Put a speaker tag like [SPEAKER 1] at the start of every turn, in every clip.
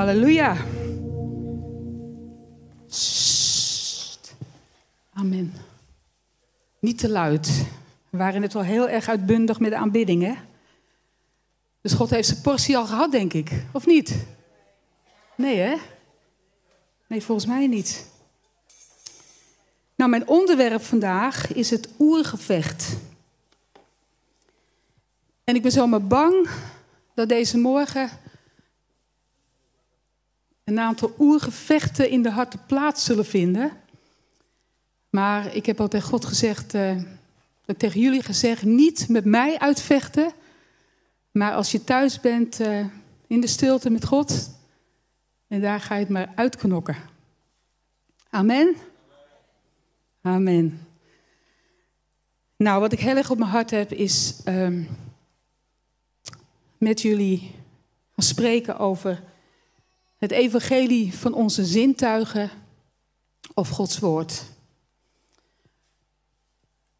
[SPEAKER 1] Halleluja. Sst. Amen. Niet te luid. We waren net wel heel erg uitbundig met de aanbidding, hè? Dus God heeft zijn portie al gehad, denk ik. Of niet? Nee, hè? Nee, volgens mij niet. Nou, mijn onderwerp vandaag is het oergevecht. En ik ben zomaar bang dat deze morgen een aantal oergevechten in de harte plaats zullen vinden. Maar ik heb al tegen God gezegd, uh, tegen jullie gezegd, niet met mij uitvechten. Maar als je thuis bent uh, in de stilte met God, en daar ga je het maar uitknokken. Amen. Amen. Nou, wat ik heel erg op mijn hart heb, is um, met jullie gaan spreken over het evangelie van onze zintuigen of Gods woord.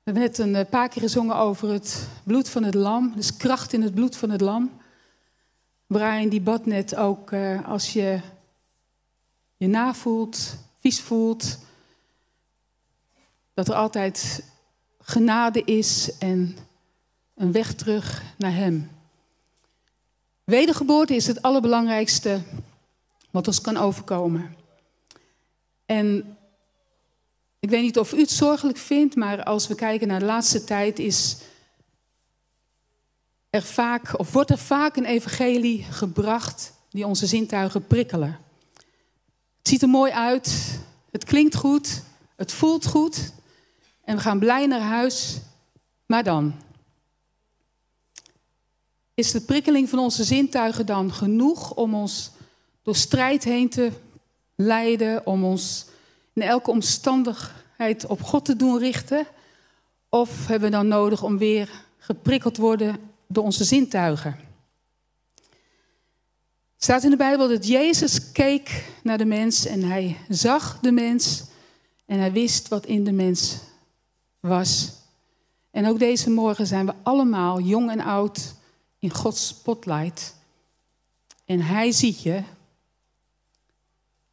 [SPEAKER 1] We hebben net een eh, paar keer gezongen over het bloed van het lam, dus kracht in het bloed van het lam. Brian die bad net ook, uh, als je je navoelt, vies voelt, dat er altijd genade is en een weg terug naar Hem. Wedergeboorte is het allerbelangrijkste wat ons kan overkomen. En ik weet niet of u het zorgelijk vindt, maar als we kijken naar de laatste tijd is er vaak, of wordt er vaak een evangelie gebracht die onze zintuigen prikkelen. Het ziet er mooi uit, het klinkt goed, het voelt goed en we gaan blij naar huis, maar dan? Is de prikkeling van onze zintuigen dan genoeg om ons door strijd heen te leiden, om ons in elke omstandigheid op God te doen richten? Of hebben we dan nodig om weer geprikkeld worden door onze zintuigen? Het staat in de Bijbel dat Jezus keek naar de mens en hij zag de mens en hij wist wat in de mens was. En ook deze morgen zijn we allemaal, jong en oud, in Gods spotlight. En hij ziet je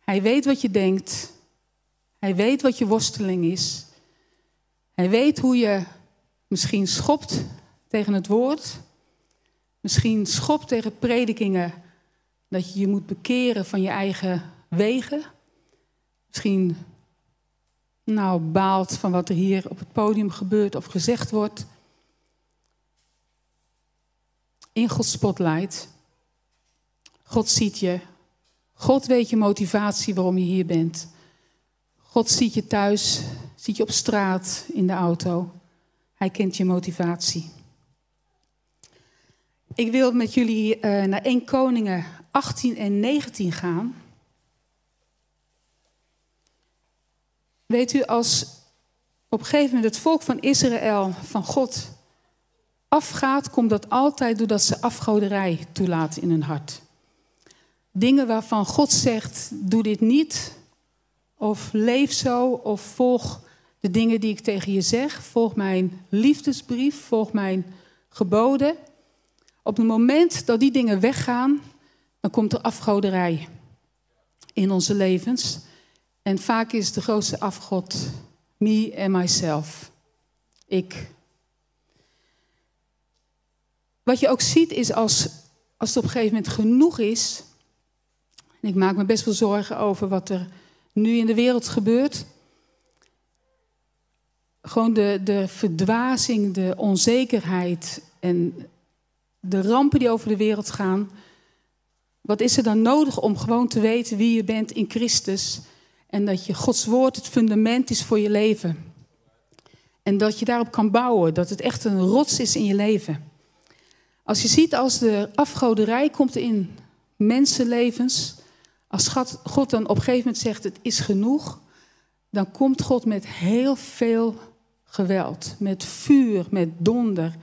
[SPEAKER 1] hij weet wat je denkt. Hij weet wat je worsteling is. Hij weet hoe je misschien schopt tegen het woord. Misschien schopt tegen predikingen dat je je moet bekeren van je eigen wegen. Misschien nou baalt van wat er hier op het podium gebeurt of gezegd wordt. In Gods spotlight. God ziet je, God weet je motivatie waarom je hier bent. God ziet je thuis, ziet je op straat, in de auto. Hij kent je motivatie. Ik wil met jullie uh, naar 1 Koningen 18 en 19 gaan. Weet u, als op een gegeven moment het volk van Israël van God afgaat, komt dat altijd doordat ze afgoderij toelaten in hun hart. Dingen waarvan God zegt: doe dit niet. Of leef zo. Of volg de dingen die ik tegen je zeg. Volg mijn liefdesbrief. Volg mijn geboden. Op het moment dat die dingen weggaan, dan komt er afgoderij in onze levens. En vaak is de grootste afgod me and myself. Ik. Wat je ook ziet is als, als het op een gegeven moment genoeg is, ik maak me best wel zorgen over wat er nu in de wereld gebeurt. Gewoon de, de verdwazing, de onzekerheid en de rampen die over de wereld gaan. Wat is er dan nodig om gewoon te weten wie je bent in Christus? En dat je Gods woord het fundament is voor je leven. En dat je daarop kan bouwen, dat het echt een rots is in je leven. Als je ziet als de afgoderij komt in mensenlevens, als God dan op een gegeven moment zegt het is genoeg, dan komt God met heel veel geweld, met vuur, met donder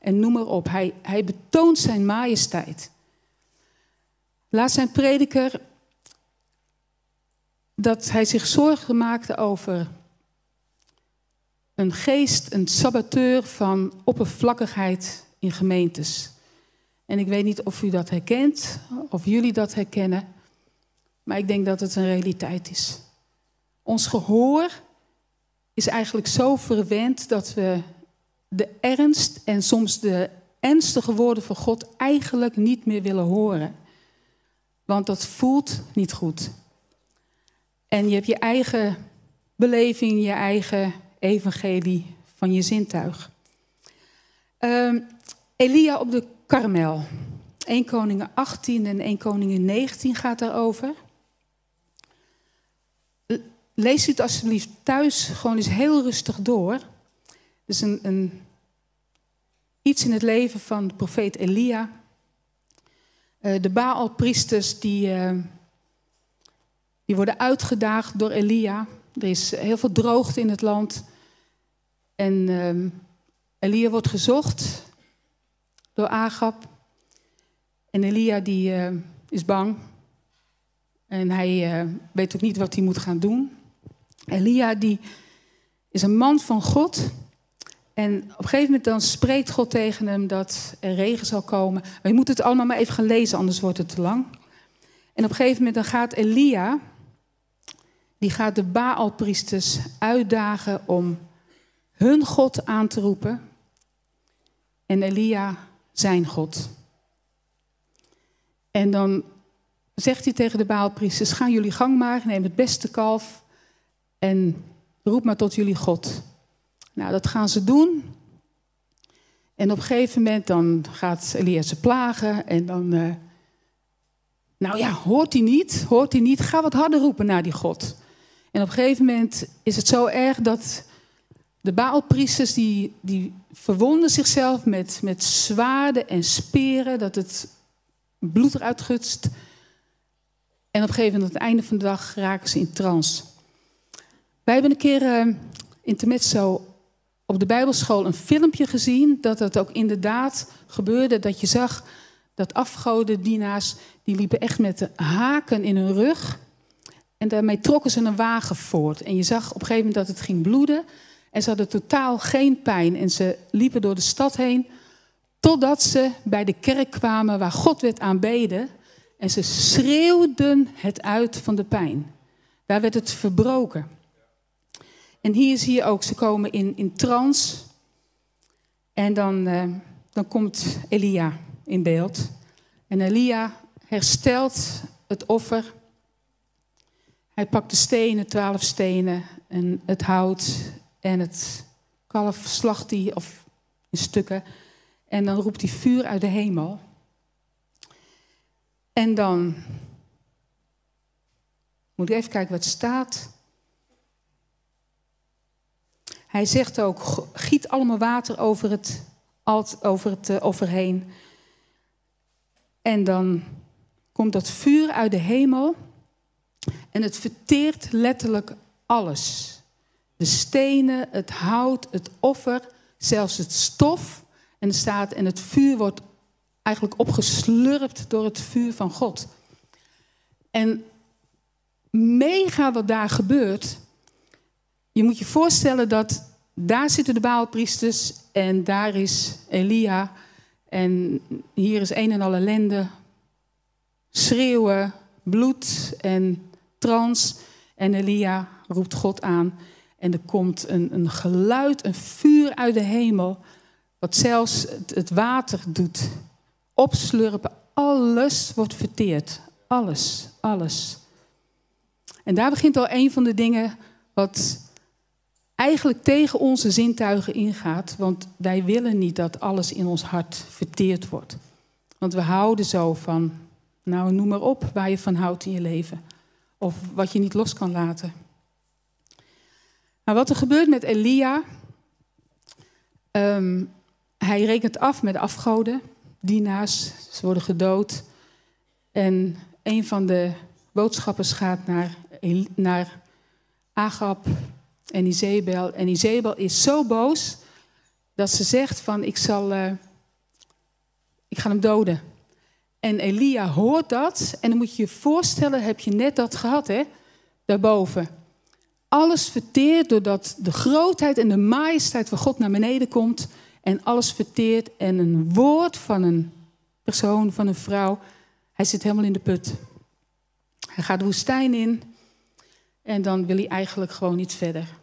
[SPEAKER 1] en noem maar op. Hij, hij betoont zijn majesteit. Laat zijn prediker dat hij zich zorgen maakte over een geest, een saboteur van oppervlakkigheid in gemeentes. En ik weet niet of u dat herkent, of jullie dat herkennen. Maar ik denk dat het een realiteit is. Ons gehoor is eigenlijk zo verwend dat we de ernst en soms de ernstige woorden van God eigenlijk niet meer willen horen. Want dat voelt niet goed. En je hebt je eigen beleving, je eigen evangelie van je zintuig. Um, Elia op de Karmel. 1 Koningen 18 en 1 Koningen 19 gaat daarover. Lees het alsjeblieft thuis gewoon eens heel rustig door. Dus een, een, iets in het leven van de profeet Elia. Uh, de Baalpriesters die, uh, die worden uitgedaagd door Elia. Er is heel veel droogte in het land. En uh, Elia wordt gezocht door Agab. En Elia die, uh, is bang. En hij weet ook niet wat hij moet gaan doen. Elia die is een man van God. En op een gegeven moment dan spreekt God tegen hem dat er regen zal komen. Maar je moet het allemaal maar even gaan lezen, anders wordt het te lang. En op een gegeven moment dan gaat Elia, die gaat de Baalpriesters uitdagen om hun God aan te roepen. En Elia zijn God. En dan zegt hij tegen de Baalpriesters: Gaan jullie gang maar, neem het beste kalf en roep maar tot jullie God. Nou, dat gaan ze doen. En op een gegeven moment dan gaat Elia ze plagen en dan. Uh, nou ja, hoort hij niet? Hoort hij niet? Ga wat harder roepen naar die God. En op een gegeven moment is het zo erg dat de Baalpriesters die, die verwonden zichzelf met, met zwaarden en speren, dat het bloed eruit gutst. En op een gegeven moment, aan het einde van de dag, raken ze in trance. Wij hebben een keer uh, in op de Bijbelschool een filmpje gezien dat het ook inderdaad gebeurde. Dat je zag dat afgodendienaars, die liepen echt met de haken in hun rug. En daarmee trokken ze een wagen voort. En je zag op een gegeven moment dat het ging bloeden. En ze hadden totaal geen pijn. En ze liepen door de stad heen. Totdat ze bij de kerk kwamen waar God werd aanbeden. En ze schreeuwden het uit van de pijn. Daar werd het verbroken. En hier zie je ook, ze komen in, in trance. En dan, uh, dan komt Elia in beeld. En Elia herstelt het offer. Hij pakt de stenen, twaalf stenen, en het hout en het kalf slacht hij of in stukken. En dan roept hij vuur uit de hemel. En dan moet ik even kijken wat staat. Hij zegt ook, giet allemaal water over het, over het uh, offer heen. En dan komt dat vuur uit de hemel. En het verteert letterlijk alles. De stenen, het hout, het offer, zelfs het stof. En staat, en het vuur wordt eigenlijk opgeslurpt door het vuur van God. En mega wat daar gebeurt. Je moet je voorstellen dat daar zitten de Baalpriesters en daar is Elia. En hier is een en al ellende. Schreeuwen, bloed en trans. En Elia roept God aan. En er komt een, een geluid, een vuur uit de hemel. Wat zelfs het, het water doet. Opslurpen. Alles wordt verteerd. Alles, alles. En daar begint al een van de dingen wat eigenlijk tegen onze zintuigen ingaat. Want wij willen niet dat alles in ons hart verteerd wordt. Want we houden zo van, nou noem maar op waar je van houdt in je leven. Of wat je niet los kan laten. Maar wat er gebeurt met Elia. Um, hij rekent af met afgoden, dienaars, ze worden gedood. En een van de boodschappers gaat naar, naar Agab en Izebel. En Izebel is zo boos dat ze zegt van ik zal, uh, ik ga hem doden. En Elia hoort dat en dan moet je je voorstellen, heb je net dat gehad hè, daarboven. Alles verteert doordat de grootheid en de majesteit van God naar beneden komt. En alles verteert en een woord van een persoon, van een vrouw, hij zit helemaal in de put. Hij gaat de woestijn in en dan wil hij eigenlijk gewoon niet verder.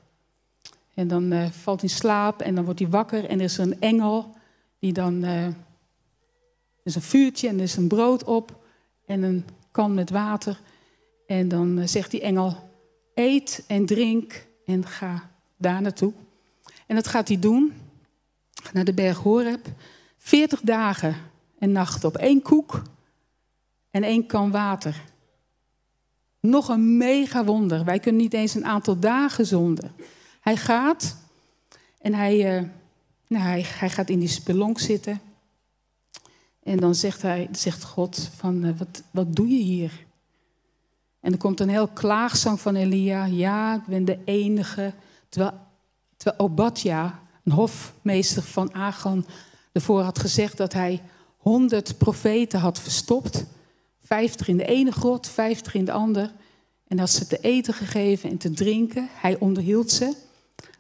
[SPEAKER 1] En dan uh, valt hij in slaap en dan wordt hij wakker en er is een engel die dan... Uh, er is een vuurtje en er is een brood op en een kan met water. En dan uh, zegt die engel, eet en drink en ga daar naartoe. En dat gaat hij doen, naar de berg Horeb. 40 dagen en nachten op één koek en één kan water. Nog een mega wonder. Wij kunnen niet eens een aantal dagen zonder. Hij gaat en hij, uh, nou, hij, hij, gaat in die spelonk zitten. En dan zegt, hij, zegt God van, uh, wat, wat doe je hier? En er komt een heel klaagzang van Elia. Ja, ik ben de enige. Terwijl, terwijl Obadja, een hofmeester van Agan, ervoor had gezegd dat hij honderd profeten had verstopt. Vijftig in de ene grot, vijftig in de ander. En had ze te eten gegeven en te drinken. Hij onderhield ze.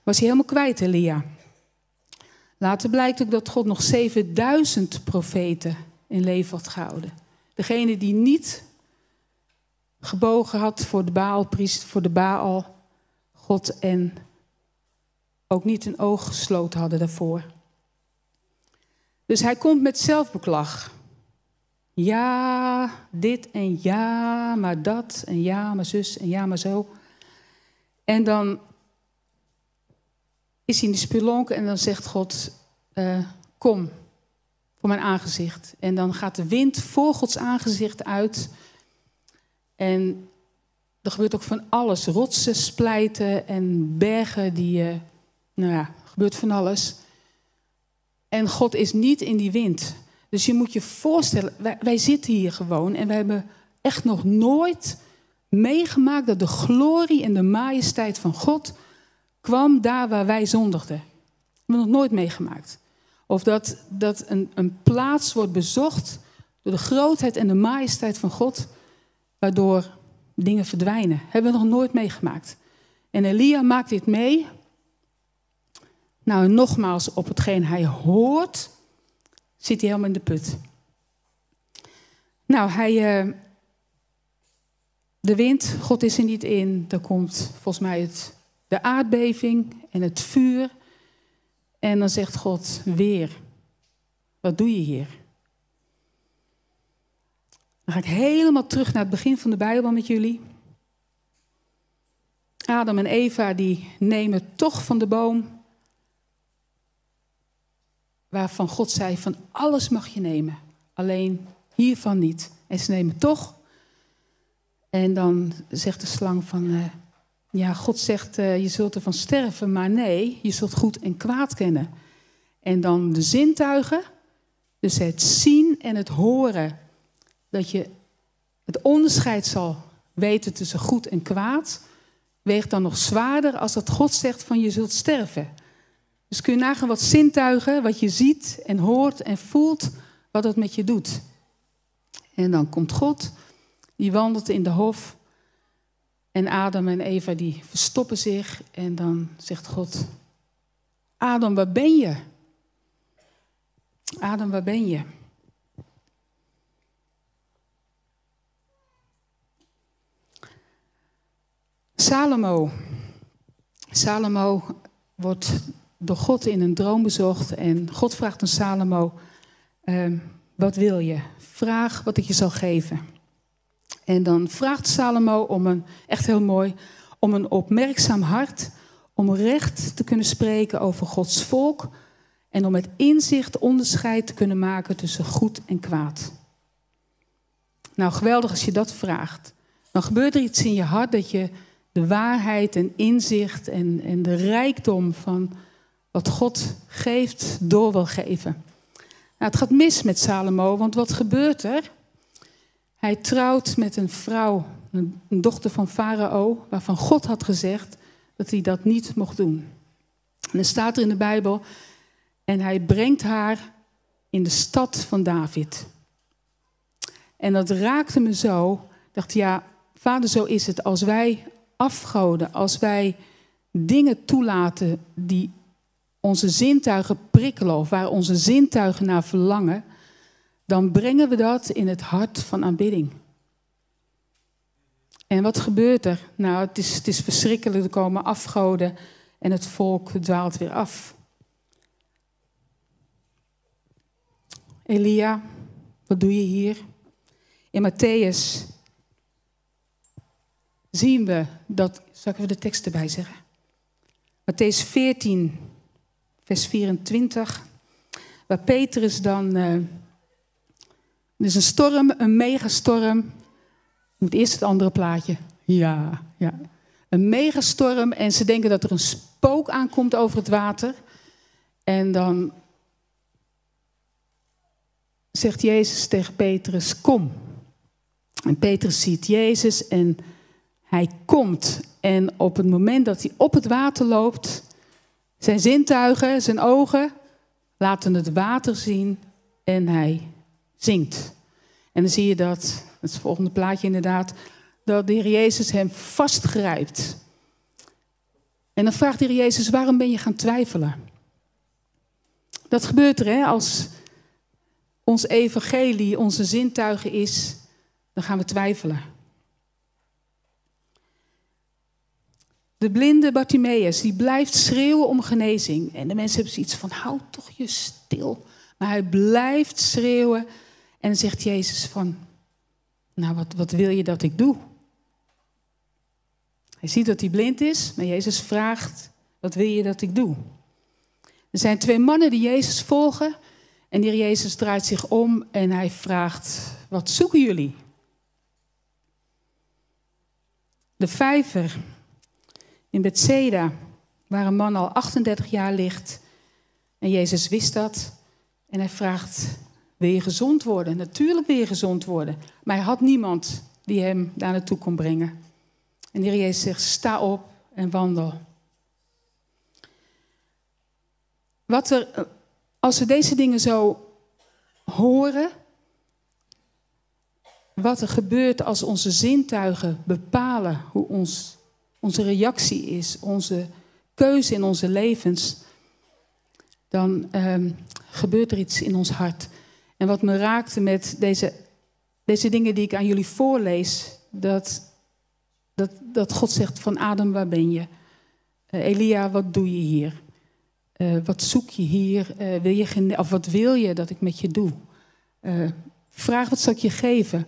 [SPEAKER 1] Was hij helemaal kwijt, Elia. Later blijkt ook dat God nog 7000 profeten in leven had gehouden. Degene die niet gebogen had voor de Baalpriest, voor de Baal, God en ook niet een oog gesloten hadden daarvoor. Dus hij komt met zelfbeklag. Ja, dit en ja, maar dat en ja, maar zus en ja, maar zo. En dan is hij in de spelonk en dan zegt God, uh, kom voor mijn aangezicht. En dan gaat de wind voor Gods aangezicht uit. En er gebeurt ook van alles. Rotsen splijten en bergen die, uh, nou ja, gebeurt van alles. En God is niet in die wind. Dus je moet je voorstellen, wij, wij zitten hier gewoon en we hebben echt nog nooit meegemaakt dat de glorie en de majesteit van God kwam daar waar wij zondigden. Dat hebben we nog nooit meegemaakt. Of dat, dat een, een plaats wordt bezocht door de grootheid en de majesteit van God, waardoor dingen verdwijnen. Hebben we nog nooit meegemaakt. En Elia maakt dit mee. Nou, nogmaals, op hetgeen hij hoort, zit hij helemaal in de put. Nou, hij, uh, de wind, God is er niet in. Er komt volgens mij het, de aardbeving en het vuur. En dan zegt God weer, wat doe je hier? Dan ga ik helemaal terug naar het begin van de Bijbel met jullie. Adam en Eva die nemen toch van de boom waarvan God zei van alles mag je nemen, alleen hiervan niet. En ze nemen toch. En dan zegt de slang van, uh, ja, God zegt uh, je zult ervan sterven, maar nee, je zult goed en kwaad kennen. En dan de zintuigen, dus het zien en het horen, dat je het onderscheid zal weten tussen goed en kwaad, weegt dan nog zwaarder als dat God zegt van je zult sterven. Dus kun je nagaan wat zintuigen, wat je ziet en hoort en voelt, wat dat met je doet. En dan komt God, die wandelt in de hof. En Adam en Eva die verstoppen zich. En dan zegt God, Adam, waar ben je? Adam, waar ben je? Salomo. Salomo wordt door God in een droom bezocht. En God vraagt aan Salomo: ehm, Wat wil je? Vraag wat ik je zal geven. En dan vraagt Salomo om een, echt heel mooi, om een opmerkzaam hart. Om recht te kunnen spreken over Gods volk. En om met inzicht onderscheid te kunnen maken tussen goed en kwaad. Nou, geweldig als je dat vraagt. Dan gebeurt er iets in je hart dat je de waarheid en inzicht en, en de rijkdom van wat God geeft, door wil geven. Nou, het gaat mis met Salomo, want wat gebeurt er? Hij trouwt met een vrouw, een dochter van Farao, waarvan God had gezegd dat hij dat niet mocht doen. En er staat er in de Bijbel, en hij brengt haar in de stad van David. En dat raakte me zo. Ik dacht, ja, vader, zo is het. Als wij afgoden, als wij dingen toelaten die onze zintuigen prikkelen of waar onze zintuigen naar verlangen, dan brengen we dat in het hart van aanbidding. En wat gebeurt er? Nou, het is, het is verschrikkelijk. Er komen afgoden en het volk dwaalt weer af. Elia, wat doe je hier? In Matthäus zien we dat. Zal ik even de tekst erbij zeggen? Matthäus 14, vers 24. Waar Petrus dan. Uh, is een storm, een megastorm. Het eerst het andere plaatje. Ja, ja. Een megastorm en ze denken dat er een spook aankomt over het water. En dan zegt Jezus tegen Petrus: Kom. En Petrus ziet Jezus en hij komt. En op het moment dat hij op het water loopt, zijn zintuigen, zijn ogen, laten het water zien en hij zingt. En dan zie je dat, het volgende plaatje inderdaad, dat de Heer Jezus hem vastgrijpt. En dan vraagt de Heer Jezus, waarom ben je gaan twijfelen? Dat gebeurt er, hè, als ons evangelie onze zintuigen is, dan gaan we twijfelen. De blinde Bartimaeus, die blijft schreeuwen om genezing. En de mensen hebben zoiets van, hou toch je stil. Maar hij blijft schreeuwen. En dan zegt Jezus van, nou wat, wat wil je dat ik doe? Hij ziet dat hij blind is, maar Jezus vraagt, wat wil je dat ik doe? Er zijn twee mannen die Jezus volgen. En die Jezus draait zich om en hij vraagt, wat zoeken jullie? De vijver in Bethsaida, waar een man al 38 jaar ligt. En Jezus wist dat. En hij vraagt, wil je gezond worden? Natuurlijk wil je gezond worden. Maar hij had niemand die hem daar naartoe kon brengen. En de Heer Jezus zegt, sta op en wandel. Wat er, als we deze dingen zo horen, wat er gebeurt als onze zintuigen bepalen hoe ons, onze reactie is, onze keuze in onze levens, dan ehm, gebeurt er iets in ons hart. En wat me raakte met deze, deze dingen die ik aan jullie voorlees, dat, dat, dat God zegt van Adam, waar ben je? Uh, Elia, wat doe je hier? Uh, wat zoek je hier? Uh, wil je of wat wil je dat ik met je doe? Vraag wat zal ik je geven?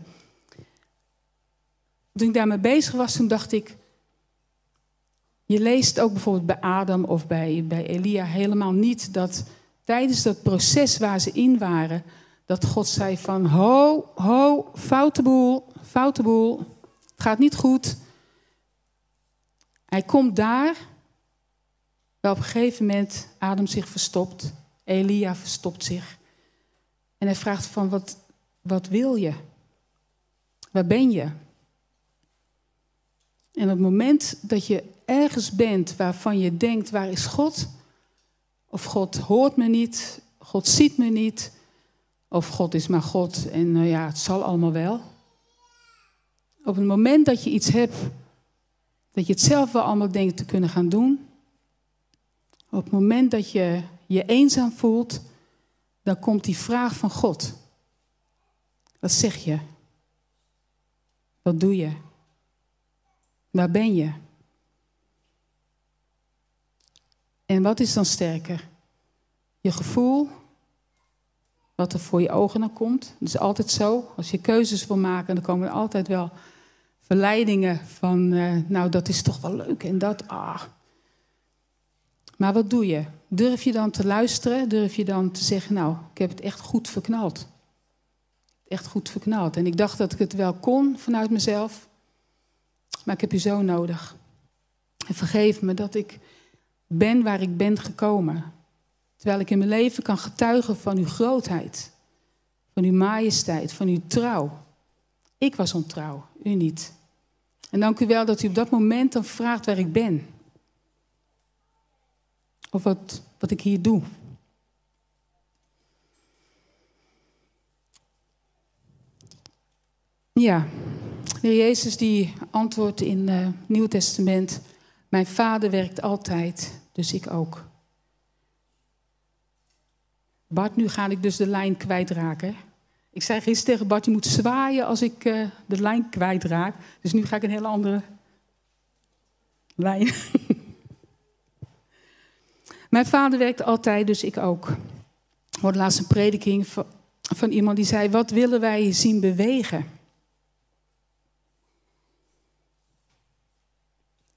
[SPEAKER 1] Toen ik daarmee bezig was, toen dacht ik. Je leest ook bijvoorbeeld bij Adam of bij, bij Elia helemaal niet dat tijdens dat proces waar ze in waren, dat God zei van ho, ho, foute boel, foute boel, het gaat niet goed. Hij komt daar, waar op een gegeven moment Adam zich verstopt, Elia verstopt zich. En hij vraagt van wat, wat wil je? Waar ben je? En op het moment dat je ergens bent waarvan je denkt, waar is God? Of God hoort me niet, God ziet me niet, of God is maar God en uh, ja, het zal allemaal wel. Op het moment dat je iets hebt, dat je het zelf wel allemaal denkt te kunnen gaan doen. Op het moment dat je je eenzaam voelt, dan komt die vraag van God. Wat zeg je? Wat doe je? Waar ben je? En wat is dan sterker? Je gevoel, wat er voor je ogen naar komt. Dat is altijd zo. Als je keuzes wil maken, dan komen er altijd wel verleidingen van, uh, nou dat is toch wel leuk en dat, ah. Maar wat doe je? Durf je dan te luisteren? Durf je dan te zeggen, nou, ik heb het echt goed verknald? Echt goed verknald. En ik dacht dat ik het wel kon vanuit mezelf, maar ik heb u zo nodig. En vergeef me dat ik ben waar ik ben gekomen. Terwijl ik in mijn leven kan getuigen van uw grootheid, van uw majesteit, van uw trouw. Ik was ontrouw, u niet. En dank u wel dat u op dat moment dan vraagt waar ik ben. Of wat, wat ik hier doe. Ja, de Jezus die antwoordt in het Nieuw Testament: Mijn vader werkt altijd, dus ik ook. Bart, nu ga ik dus de lijn kwijtraken. Ik zei gisteren tegen Bart, je moet zwaaien als ik uh, de lijn kwijtraak. Dus nu ga ik een hele andere lijn. Mijn vader werkte altijd, dus ik ook. Ik hoorde laatst een prediking van, van iemand die zei: Wat willen wij zien bewegen?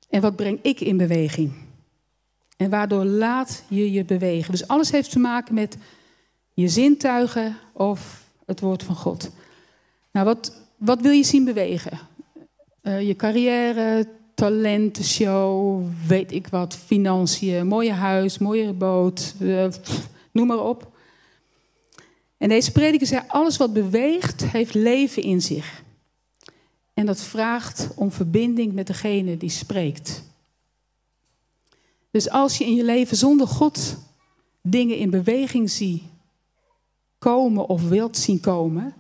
[SPEAKER 1] En wat breng ik in beweging? En waardoor laat je je bewegen? Dus alles heeft te maken met je zintuigen of het woord van God. Nou, wat, wat wil je zien bewegen? Uh, je carrière, talentenshow, weet ik wat, financiën, mooie huis, mooie boot, uh, noem maar op. En deze prediker zei, alles wat beweegt, heeft leven in zich. En dat vraagt om verbinding met degene die spreekt. Dus als je in je leven zonder God dingen in beweging ziet komen of wilt zien komen,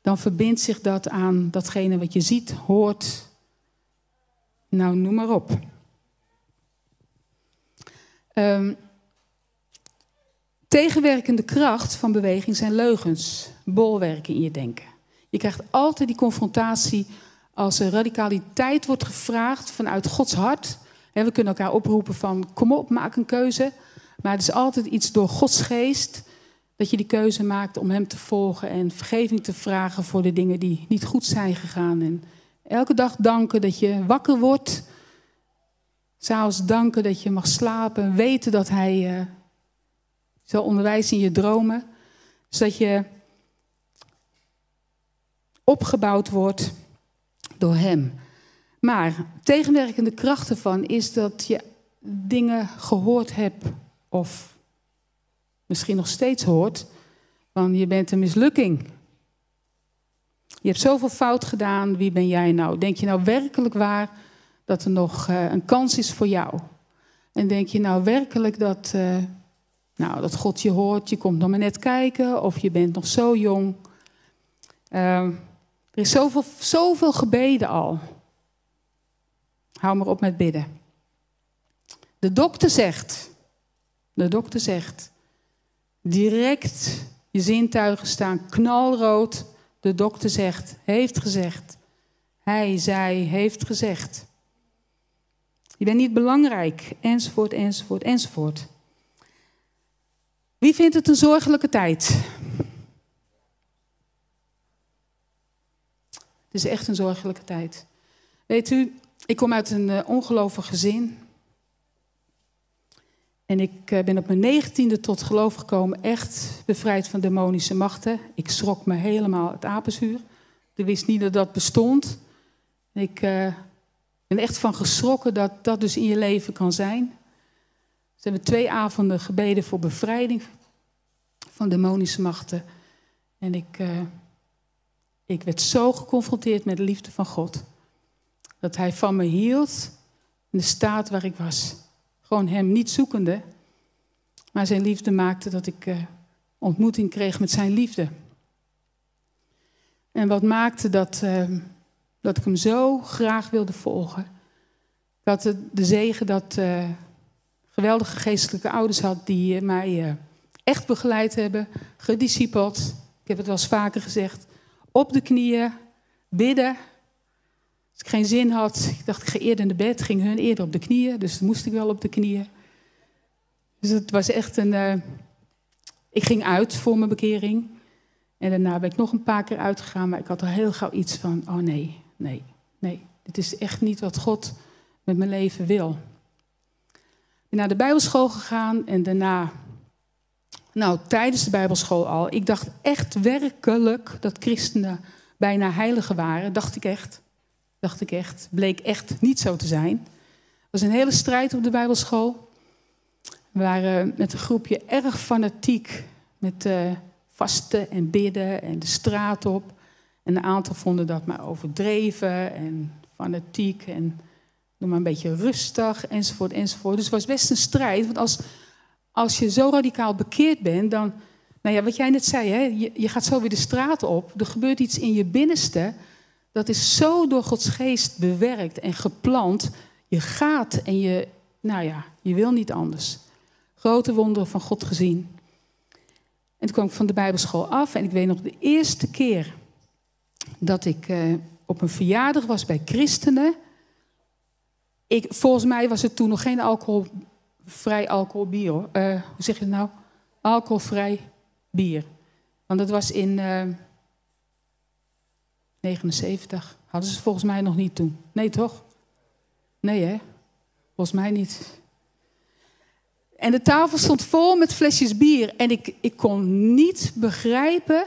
[SPEAKER 1] dan verbindt zich dat aan datgene wat je ziet, hoort. Nou, noem maar op. Um, tegenwerkende kracht van beweging zijn leugens, bolwerken in je denken. Je krijgt altijd die confrontatie als er radicaliteit wordt gevraagd vanuit Gods hart. We kunnen elkaar oproepen van kom op, maak een keuze. Maar het is altijd iets door Gods geest dat je die keuze maakt om Hem te volgen en vergeving te vragen voor de dingen die niet goed zijn gegaan. En elke dag danken dat je wakker wordt. S'avonds danken dat je mag slapen. Weten dat Hij uh, zal onderwijzen in je dromen. Zodat je opgebouwd wordt door Hem. Maar tegenwerkende kracht ervan is dat je dingen gehoord hebt of misschien nog steeds hoort van je bent een mislukking. Je hebt zoveel fout gedaan, wie ben jij nou? Denk je nou werkelijk waar dat er nog uh, een kans is voor jou? En denk je nou werkelijk dat, uh, nou, dat God je hoort, je komt nog maar net kijken of je bent nog zo jong? Uh, er is zoveel, zoveel gebeden al. Hou maar op met bidden. De dokter zegt, de dokter zegt, direct je zintuigen staan knalrood. De dokter zegt, heeft gezegd. Hij, zij, heeft gezegd. Je bent niet belangrijk, enzovoort, enzovoort, enzovoort. Wie vindt het een zorgelijke tijd? Het is echt een zorgelijke tijd. Weet u, ik kom uit een uh, ongelovig gezin. En ik uh, ben op mijn negentiende tot geloof gekomen, echt bevrijd van demonische machten. Ik schrok me helemaal het apenzuur. Ik wist niet dat dat bestond. Ik uh, ben echt van geschrokken dat dat dus in je leven kan zijn. Ze hebben twee avonden gebeden voor bevrijding van demonische machten. En ik ik werd zo geconfronteerd met de liefde van God. Dat hij van me hield in de staat waar ik was. Gewoon hem niet zoekende. Maar zijn liefde maakte dat ik uh, ontmoeting kreeg met zijn liefde. En wat maakte dat, uh, dat ik hem zo graag wilde volgen. Had de, de zegen dat uh, geweldige geestelijke ouders had die mij echt begeleid hebben, gediscipeld. Ik heb het wel eens vaker gezegd op de knieën, bidden. Ik geen zin had, ik dacht ik ga eerder naar bed, ging hun eerder op de knieën, dus moest ik wel op de knieën. Dus het was echt een. Uh, ik ging uit voor mijn bekering. En daarna ben ik nog een paar keer uitgegaan, maar ik had al heel gauw iets van: oh nee, nee, nee. Dit is echt niet wat God met mijn leven wil. Ik ben naar de Bijbelschool gegaan en daarna nou, tijdens de Bijbelschool al. Ik dacht echt werkelijk dat christenen bijna heiligen waren. Dacht ik echt. Dacht ik echt. Bleek echt niet zo te zijn. Er was een hele strijd op de Bijbelschool. We waren met een groepje erg fanatiek. Met uh, vasten en bidden en de straat op. En een aantal vonden dat maar overdreven en fanatiek en noem maar een beetje rustig enzovoort enzovoort. Dus het was best een strijd. Want als als je zo radicaal bekeerd bent, dan, nou ja, wat jij net zei, hè, je, je gaat zo weer de straat op. Er gebeurt iets in je binnenste. Dat is zo door Gods geest bewerkt en geplant. Je gaat en je, nou ja, je wil niet anders. Grote wonderen van God gezien. En toen kwam ik van de Bijbelschool af. En ik weet nog de eerste keer dat ik eh, op een verjaardag was bij christenen. Ik, volgens mij was het toen nog geen alcoholvrij alcoholbier. Uh, hoe zeg je het nou? Alcoholvrij bier. Want dat was in uh, 79. Hadden ze volgens mij nog niet toen. Nee, toch? Nee, hè? Volgens mij niet. En de tafel stond vol met flesjes bier. En ik, ik kon niet begrijpen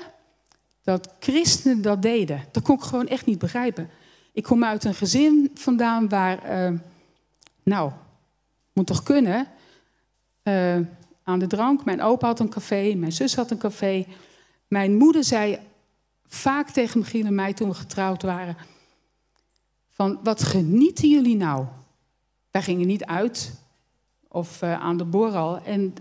[SPEAKER 1] dat christenen dat deden. Dat kon ik gewoon echt niet begrijpen. Ik kom uit een gezin vandaan waar, uh, nou, moet toch kunnen, uh, aan de drank. Mijn opa had een café, mijn zus had een café. Mijn moeder zei vaak tegen Michiel en mij toen we getrouwd waren: van wat genieten jullie nou? Wij gingen niet uit of uh, aan de borrel. En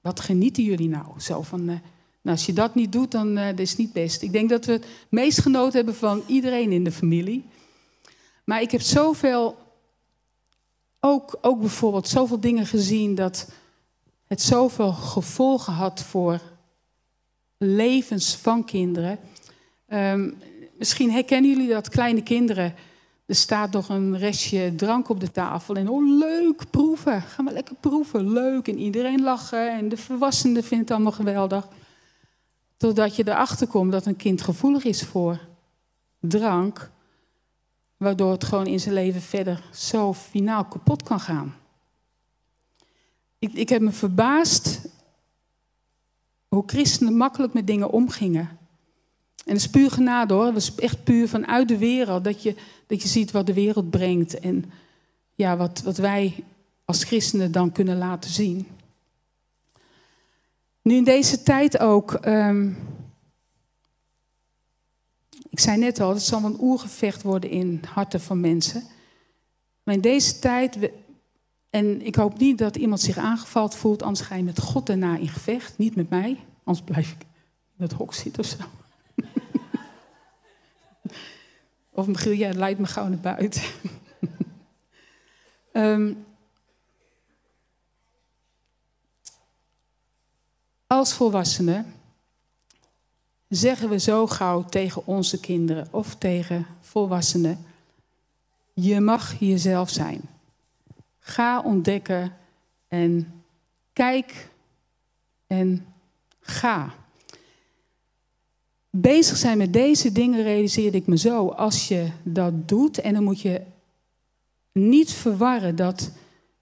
[SPEAKER 1] wat genieten jullie nou? Zo van, uh, nou, als je dat niet doet, dan dat is niet best. Ik denk dat we het meest genoten hebben van iedereen in de familie. Maar ik heb zoveel, ook, ook bijvoorbeeld zoveel dingen gezien dat het zoveel gevolgen had voor levens van kinderen. Um, misschien herkennen jullie dat kleine kinderen er staat nog een restje drank op de tafel. En oh, leuk, proeven. Gaan we lekker proeven. Leuk. En iedereen lachen. En de volwassenen vinden het allemaal geweldig. Totdat je erachter komt dat een kind gevoelig is voor drank. Waardoor het gewoon in zijn leven verder zo finaal kapot kan gaan. Ik, ik heb me verbaasd hoe christenen makkelijk met dingen omgingen. En dat is puur genade hoor. Dat is echt puur vanuit de wereld. Dat je, dat je ziet wat de wereld brengt. En ja, wat, wat wij als christenen dan kunnen laten zien. Nu in deze tijd ook. Um, ik zei net al, het zal een oergevecht worden in harten van mensen. Maar in deze tijd. En ik hoop niet dat iemand zich aangevallen voelt, anders ga je met God daarna in gevecht. Niet met mij, anders blijf ik in het hok zitten of zo. Of Michiel, ja, leidt me gauw naar buiten. um, als volwassenen zeggen we zo gauw tegen onze kinderen of tegen volwassenen: je mag jezelf zijn. Ga ontdekken en kijk en ga bezig zijn met deze dingen realiseerde ik me zo. Als je dat doet, en dan moet je niet verwarren dat,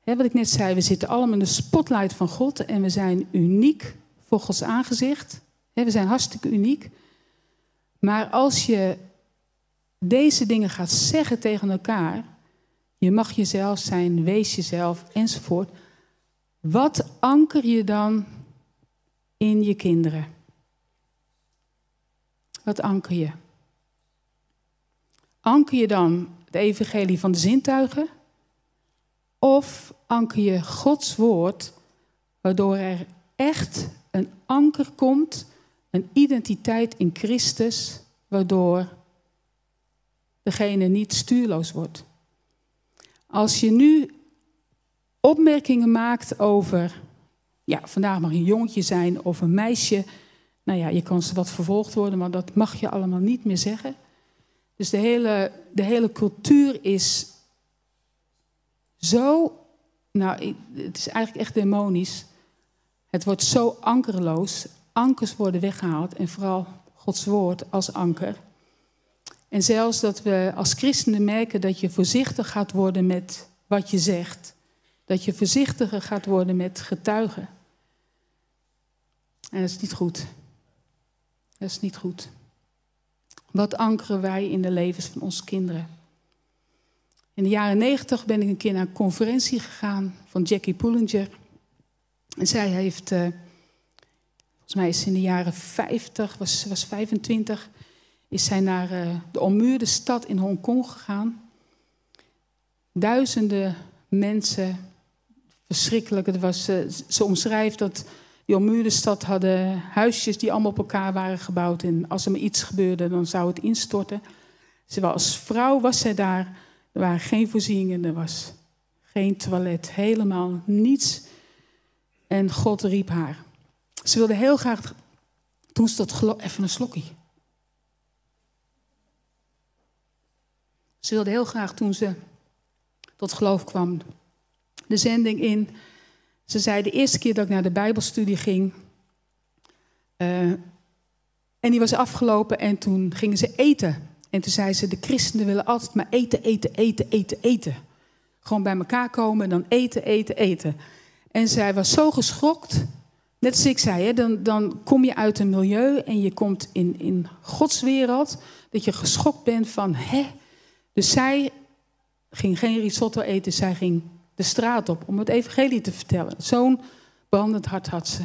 [SPEAKER 1] hè, wat ik net zei, we zitten allemaal in de spotlight van God en we zijn uniek voor Gods aangezicht. Hè, we zijn hartstikke uniek. Maar als je deze dingen gaat zeggen tegen elkaar, je mag jezelf zijn, wees jezelf enzovoort. Wat anker je dan in je kinderen? Wat anker je? Anker je dan het evangelie van de zintuigen? Of anker je Gods woord, waardoor er echt een anker komt, een identiteit in Christus, waardoor degene niet stuurloos wordt? Als je nu opmerkingen maakt over, ja, vandaag mag een jongetje zijn of een meisje nou ja, je kan ze wat vervolgd worden, maar dat mag je allemaal niet meer zeggen. Dus de hele, de hele cultuur is zo, nou, het is eigenlijk echt demonisch. Het wordt zo ankerloos. Ankers worden weggehaald en vooral Gods woord als anker. En zelfs dat we als christenen merken dat je voorzichtig gaat worden met wat je zegt. Dat je voorzichtiger gaat worden met getuigen. En dat is niet goed. Dat is niet goed. Wat ankeren wij in de levens van onze kinderen? In de jaren negentig ben ik een keer naar een conferentie gegaan van Jackie Pullinger. En zij heeft, uh, volgens mij is in de jaren 50, was, was 25, is zij naar uh, de ommuurde stad in Hongkong gegaan. Duizenden mensen, verschrikkelijk. Het was, uh, ze omschrijft dat die ommuurde stad hadden huisjes die allemaal op elkaar waren gebouwd. En als er iets gebeurde, dan zou het instorten. Was, als vrouw was zij daar. Er waren geen voorzieningen, er was geen toilet, helemaal niets. En God riep haar. Ze wilde heel graag Toen ze geloof... Even een slokje. Ze wilde heel graag toen ze tot geloof kwam de zending in. Ze zei de eerste keer dat ik naar de Bijbelstudie ging. Uh, en die was afgelopen en toen gingen ze eten. En toen zei ze: De christenen willen altijd maar eten, eten, eten, eten, eten. Gewoon bij elkaar komen en dan eten, eten, eten. En zij was zo geschokt. Net als ik zei, hè, dan, dan kom je uit een milieu en je komt in, in Gods wereld. Dat je geschokt bent van, hè? Dus zij ging geen risotto eten, zij ging de straat op om het evangelie te vertellen. Zo'n brandend hart had ze.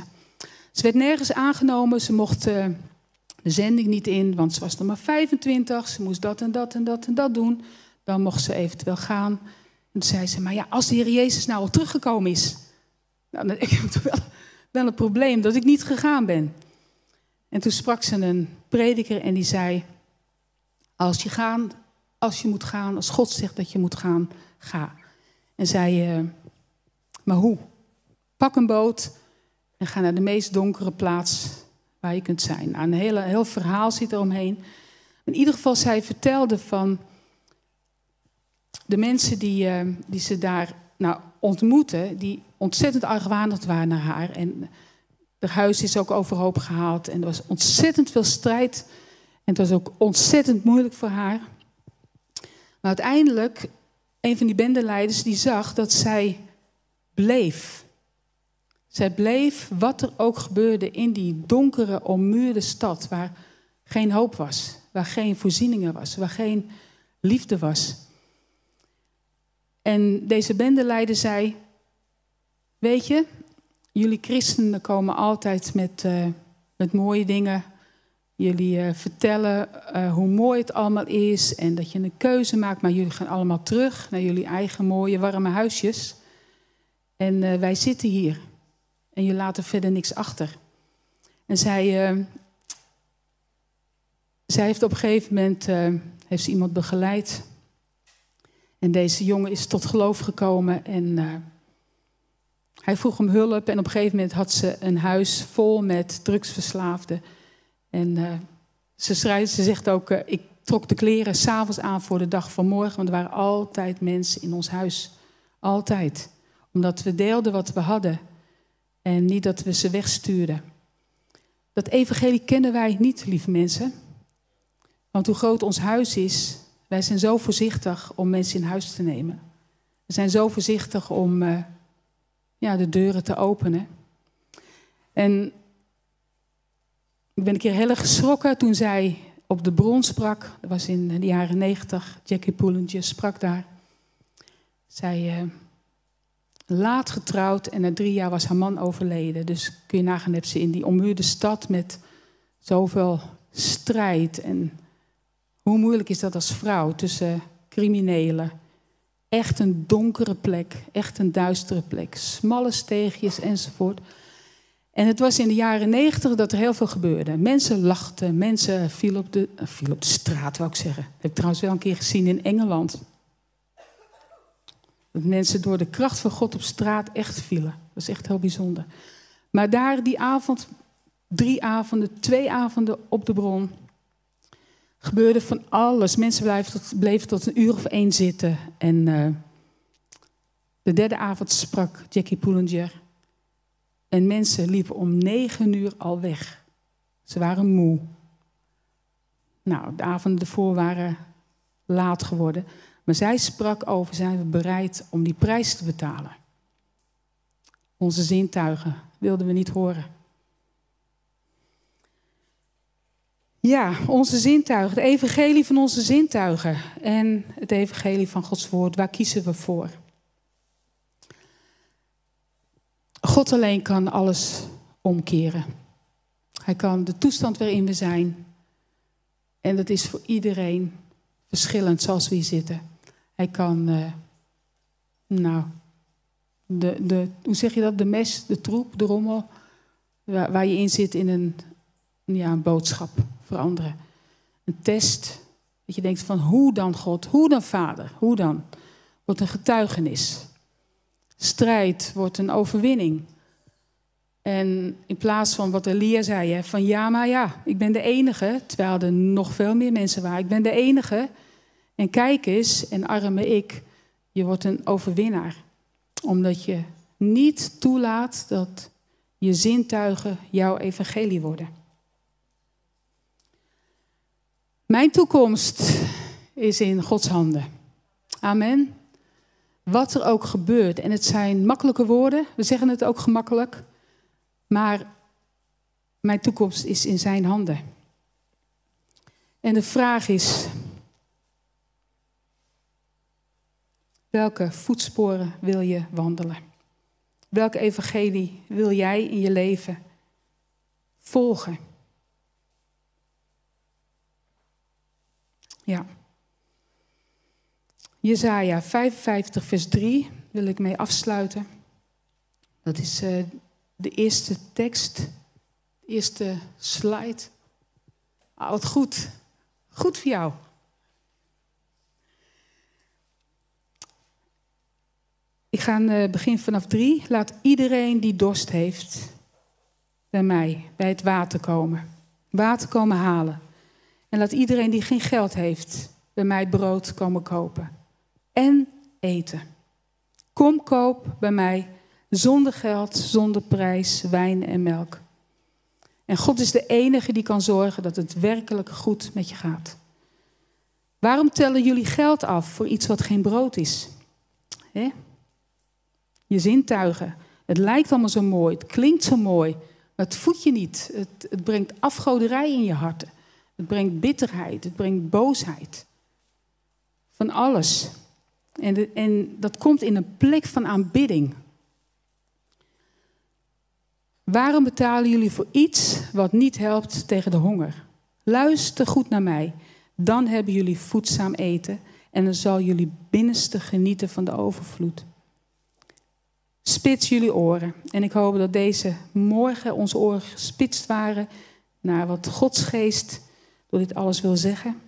[SPEAKER 1] Ze werd nergens aangenomen, ze mocht uh, de zending niet in, want ze was nog maar 25. Ze moest dat en dat en dat en dat doen. Dan mocht ze eventueel gaan. En toen zei ze, maar ja, als de Heer Jezus nou al teruggekomen is... Nou, dan ik heb toch wel, wel een probleem dat ik niet gegaan ben. En toen sprak ze een prediker en die zei... Als je, gaan, als je moet gaan, als God zegt dat je moet gaan, ga. En zei, uh, maar hoe? Pak een boot en ga naar de meest donkere plaats waar je kunt zijn. Nou, een hele, heel verhaal zit eromheen. In ieder geval, zij vertelde van de mensen die, uh, die ze daar nou, ontmoeten, die ontzettend argwanend waren naar haar. En haar huis is ook overhoop gehaald en er was ontzettend veel strijd. En het was ook ontzettend moeilijk voor haar. Maar uiteindelijk, een van die bendeleiders die zag dat zij bleef. Zij bleef, wat er ook gebeurde, in die donkere, ommuurde stad waar geen hoop was, waar geen voorzieningen was, waar geen liefde was. En deze bendeleider zei: Weet je, jullie christenen komen altijd met, uh, met mooie dingen. Jullie uh, vertellen uh, hoe mooi het allemaal is en dat je een keuze maakt, maar jullie gaan allemaal terug naar jullie eigen mooie, warme huisjes. En wij zitten hier en je laat er verder niks achter. En zij, zij heeft op een gegeven moment heeft ze iemand begeleid en deze jongen is tot geloof gekomen en hij vroeg om hulp. En op een gegeven moment had ze een huis vol met drugsverslaafden. En uh, ze, schrijft, ze zegt ook, uh, ik trok de kleren s'avonds aan voor de dag van morgen. Want er waren altijd mensen in ons huis. Altijd. Omdat we deelden wat we hadden. En niet dat we ze wegstuurden. Dat evangelie kennen wij niet, lieve mensen. Want hoe groot ons huis is, wij zijn zo voorzichtig om mensen in huis te nemen. We zijn zo voorzichtig om uh, ja, de deuren te openen. En ik ben een keer heel erg geschrokken toen zij op de bron sprak. Dat was in de jaren negentig. Jackie Poelentje sprak daar. Zij uh, laat getrouwd en na drie jaar was haar man overleden. Dus kun je nagaan, heb ze in die ommuurde stad met zoveel strijd en hoe moeilijk is dat als vrouw tussen criminelen? Echt een donkere plek, echt een duistere plek. Smalle steegjes enzovoort. En het was in de jaren negentig dat er heel veel gebeurde. Mensen lachten, mensen vielen op de, uh, vielen op de straat, wou ik zeggen. Dat heb ik trouwens wel een keer gezien in Engeland. Dat mensen door de kracht van God op straat echt vielen. Dat is echt heel bijzonder. Maar daar die avond, drie avonden, twee avonden op de bron, gebeurde van alles. Mensen bleven tot, bleven tot een uur of één zitten. En uh, de derde avond sprak Jackie Poelinger. En mensen liepen om negen uur al weg. Ze waren moe. Nou, de avonden ervoor waren laat geworden. Maar zij sprak over, zijn we bereid om die prijs te betalen? Onze zintuigen wilden we niet horen. Ja, onze zintuigen, het evangelie van onze zintuigen en het evangelie van Gods woord, waar kiezen we voor? God alleen kan alles omkeren. Hij kan de toestand waarin we zijn, en dat is voor iedereen verschillend zoals we hier zitten. Hij kan, uh, nou, de, de, hoe zeg je dat, de mes, de troep, de rommel, waar, waar je in zit in een, ja, een boodschap veranderen. Een test. Dat je denkt van hoe dan God? Hoe dan Vader? Hoe dan? Wordt een getuigenis. Strijd wordt een overwinning. En in plaats van wat Elia zei, hè, van ja, maar ja, ik ben de enige, terwijl er nog veel meer mensen waren. Ik ben de enige. En kijk eens, en arme ik, je wordt een overwinnaar. Omdat je niet toelaat dat je zintuigen jouw evangelie worden. Mijn toekomst is in Gods handen. Amen. Wat er ook gebeurt. En het zijn makkelijke woorden. We zeggen het ook gemakkelijk. Maar mijn toekomst is in zijn handen. En de vraag is: welke voetsporen wil je wandelen? Welke evangelie wil jij in je leven volgen? Ja. Jezaja 55, vers 3 wil ik mee afsluiten. Dat is uh, de eerste tekst, de eerste slide. Ah, wat goed. Goed voor jou. Ik ga uh, begin vanaf drie. Laat iedereen die dorst heeft bij mij, bij het water komen. Water komen halen. En laat iedereen die geen geld heeft bij mij brood komen kopen. En eten. Kom koop bij mij zonder geld, zonder prijs, wijn en melk. En God is de enige die kan zorgen dat het werkelijk goed met je gaat. Waarom tellen jullie geld af voor iets wat geen brood is? Je zintuigen. Het lijkt allemaal zo mooi, het klinkt zo mooi, maar het voedt je niet. Het, het brengt afgoderij in je harten. Het brengt bitterheid, het brengt boosheid. Van alles. En, en dat komt in een plek van aanbidding. Waarom betalen jullie voor iets wat niet helpt tegen de honger? Luister goed naar mij. Dan hebben jullie voedzaam eten en dan zal jullie binnenste genieten van de overvloed. Spits jullie oren. En ik hoop dat deze morgen onze oren gespitst waren naar wat Gods geest door dit alles wil zeggen.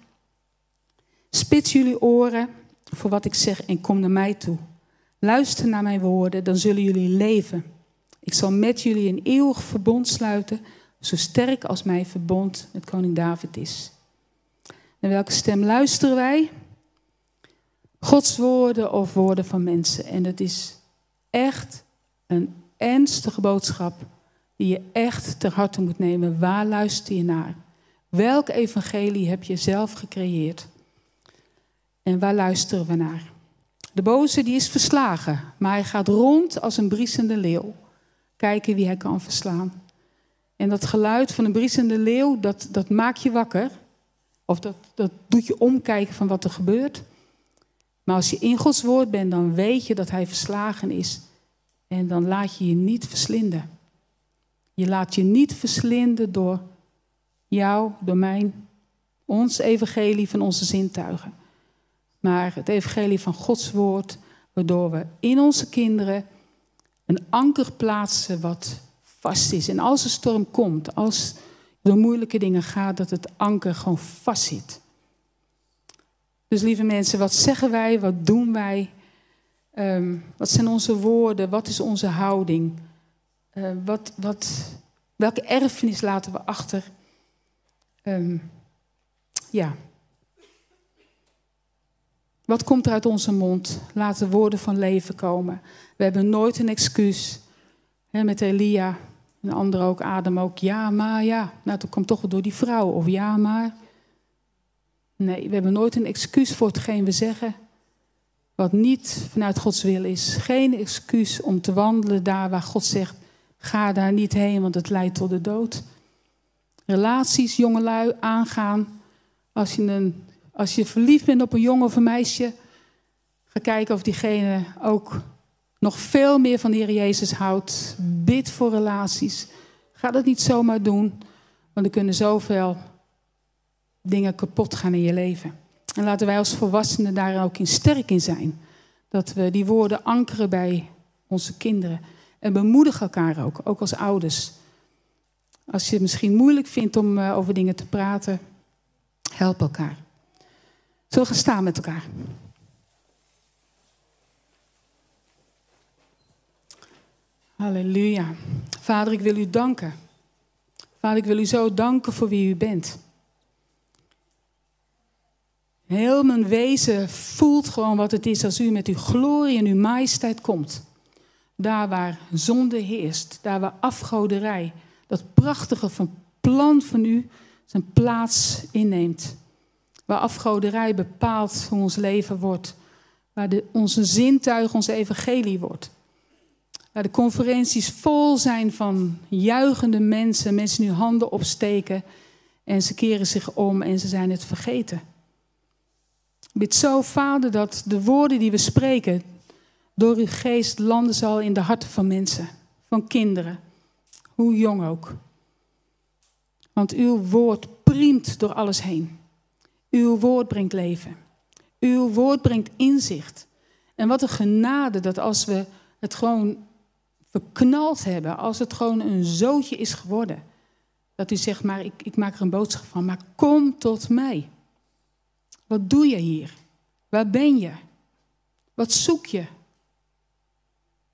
[SPEAKER 1] Spits jullie oren voor wat ik zeg en kom naar mij toe. Luister naar mijn woorden, dan zullen jullie leven. Ik zal met jullie een eeuwig verbond sluiten, zo sterk als mijn verbond met koning David is. Naar welke stem luisteren wij? Gods woorden of woorden van mensen. En het is echt een ernstige boodschap die je echt ter harte moet nemen. Waar luister je naar? Welk evangelie heb je zelf gecreëerd? En waar luisteren we naar? De boze die is verslagen, maar hij gaat rond als een briesende leeuw. Kijken wie hij kan verslaan. En dat geluid van een briesende leeuw, dat, dat maakt je wakker. Of dat, dat doet je omkijken van wat er gebeurt. Maar als je in Gods woord bent, dan weet je dat hij verslagen is. En dan laat je je niet verslinden. Je laat je niet verslinden door jou, door mijn, ons evangelie van onze zintuigen. Maar het evangelie van Gods woord, waardoor we in onze kinderen een anker plaatsen wat vast is. En als een storm komt, als door moeilijke dingen gaat, dat het anker gewoon vast zit. Dus lieve mensen, wat zeggen wij, wat doen wij? Ehm, wat zijn onze woorden? Wat is onze houding? Uh, wat, wat, welke erfenis laten we achter? Um, ja. Wat komt er uit onze mond? Laat de woorden van leven komen. We hebben nooit een excuus. Met Elia en anderen ook, Adam ook. Ja, maar ja. Nou, dat komt toch wel door die vrouw. Of ja, maar. Nee, we hebben nooit een excuus voor hetgeen we zeggen. Wat niet vanuit Gods wil is. Geen excuus om te wandelen daar waar God zegt: ga daar niet heen, want het leidt tot de dood. Relaties, jongelui, aangaan. Als je, een, als je verliefd bent op een jongen of een meisje, ga kijken of diegene ook nog veel meer van de Heer Jezus houdt. Bid voor relaties. Ga dat niet zomaar doen, want er kunnen zoveel dingen kapot gaan in je leven. En laten wij als volwassenen daar ook in sterk in zijn. Dat we die woorden ankeren bij onze kinderen. En bemoedigen elkaar ook, ook als ouders. Als je het misschien moeilijk vindt om uh, over dingen te praten, help elkaar. Zullen we gaan staan met elkaar? Halleluja. Vader, ik wil u danken. Vader, ik wil u zo danken voor wie u bent. Heel mijn wezen voelt gewoon wat het is als u met uw glorie en uw majesteit komt. Daar waar zonde heerst, daar waar afgoderij, dat prachtige van plan van u zijn plaats inneemt. Waar afgoderij bepaalt hoe ons leven wordt. Waar de, onze zintuig ons evangelie wordt. Waar de conferenties vol zijn van juichende mensen. Mensen nu handen opsteken en ze keren zich om en ze zijn het vergeten. Bid zo, Vader, dat de woorden die we spreken door uw geest landen zal in de harten van mensen, van kinderen, hoe jong ook. Want uw woord priemt door alles heen. Uw woord brengt leven. Uw woord brengt inzicht. En wat een genade dat als we het gewoon verknald hebben, als het gewoon een zootje is geworden, dat u zegt, maar ik, ik maak er een boodschap van, maar kom tot mij. Wat doe je hier? Waar ben je? Wat zoek je?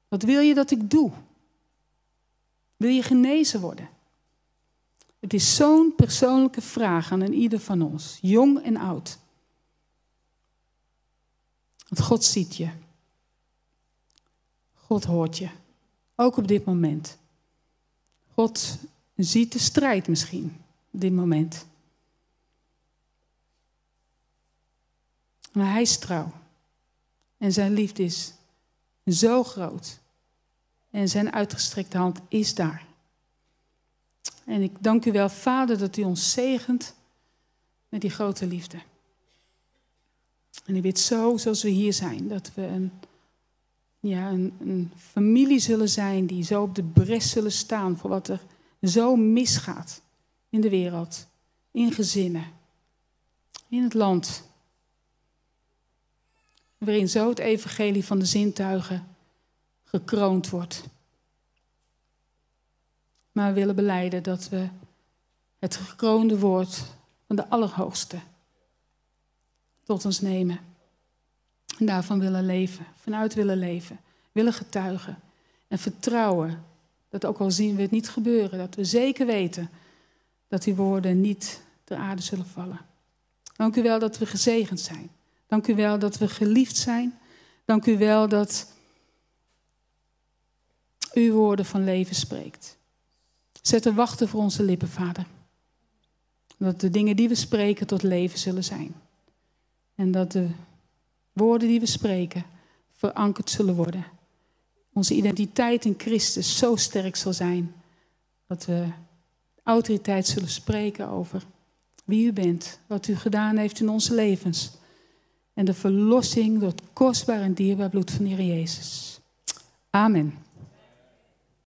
[SPEAKER 1] Wat wil je dat ik doe? Wil je genezen worden? Het is zo'n persoonlijke vraag aan ieder van ons, jong en oud. Want God ziet je. God hoort je. Ook op dit moment. God ziet de strijd misschien op dit moment. Maar hij is trouw. En zijn liefde is zo groot. En zijn uitgestrekte hand is daar. En ik dank u wel, Vader, dat u ons zegent met die grote liefde. En ik weet zo, zoals we hier zijn, dat we een, ja, een, een familie zullen zijn die zo op de bres zullen staan voor wat er zo misgaat in de wereld, in gezinnen, in het land. Waarin zo het evangelie van de zintuigen gekroond wordt. Maar willen beleiden dat we het gekroonde woord van de Allerhoogste tot ons nemen. En daarvan willen leven, vanuit willen leven, willen getuigen. En vertrouwen dat ook al zien we het niet gebeuren, dat we zeker weten dat die woorden niet ter aarde zullen vallen. Dank u wel dat we gezegend zijn. Dank u wel dat we geliefd zijn. Dank u wel dat u woorden van leven spreekt. Zet wachten voor onze lippen, Vader. Dat de dingen die we spreken tot leven zullen zijn. En dat de woorden die we spreken verankerd zullen worden. Onze identiteit in Christus zo sterk zal zijn dat we autoriteit zullen spreken over wie u bent, wat u gedaan heeft in onze levens. En de verlossing door het kostbaar en dierbaar bloed van de Heer Jezus. Amen.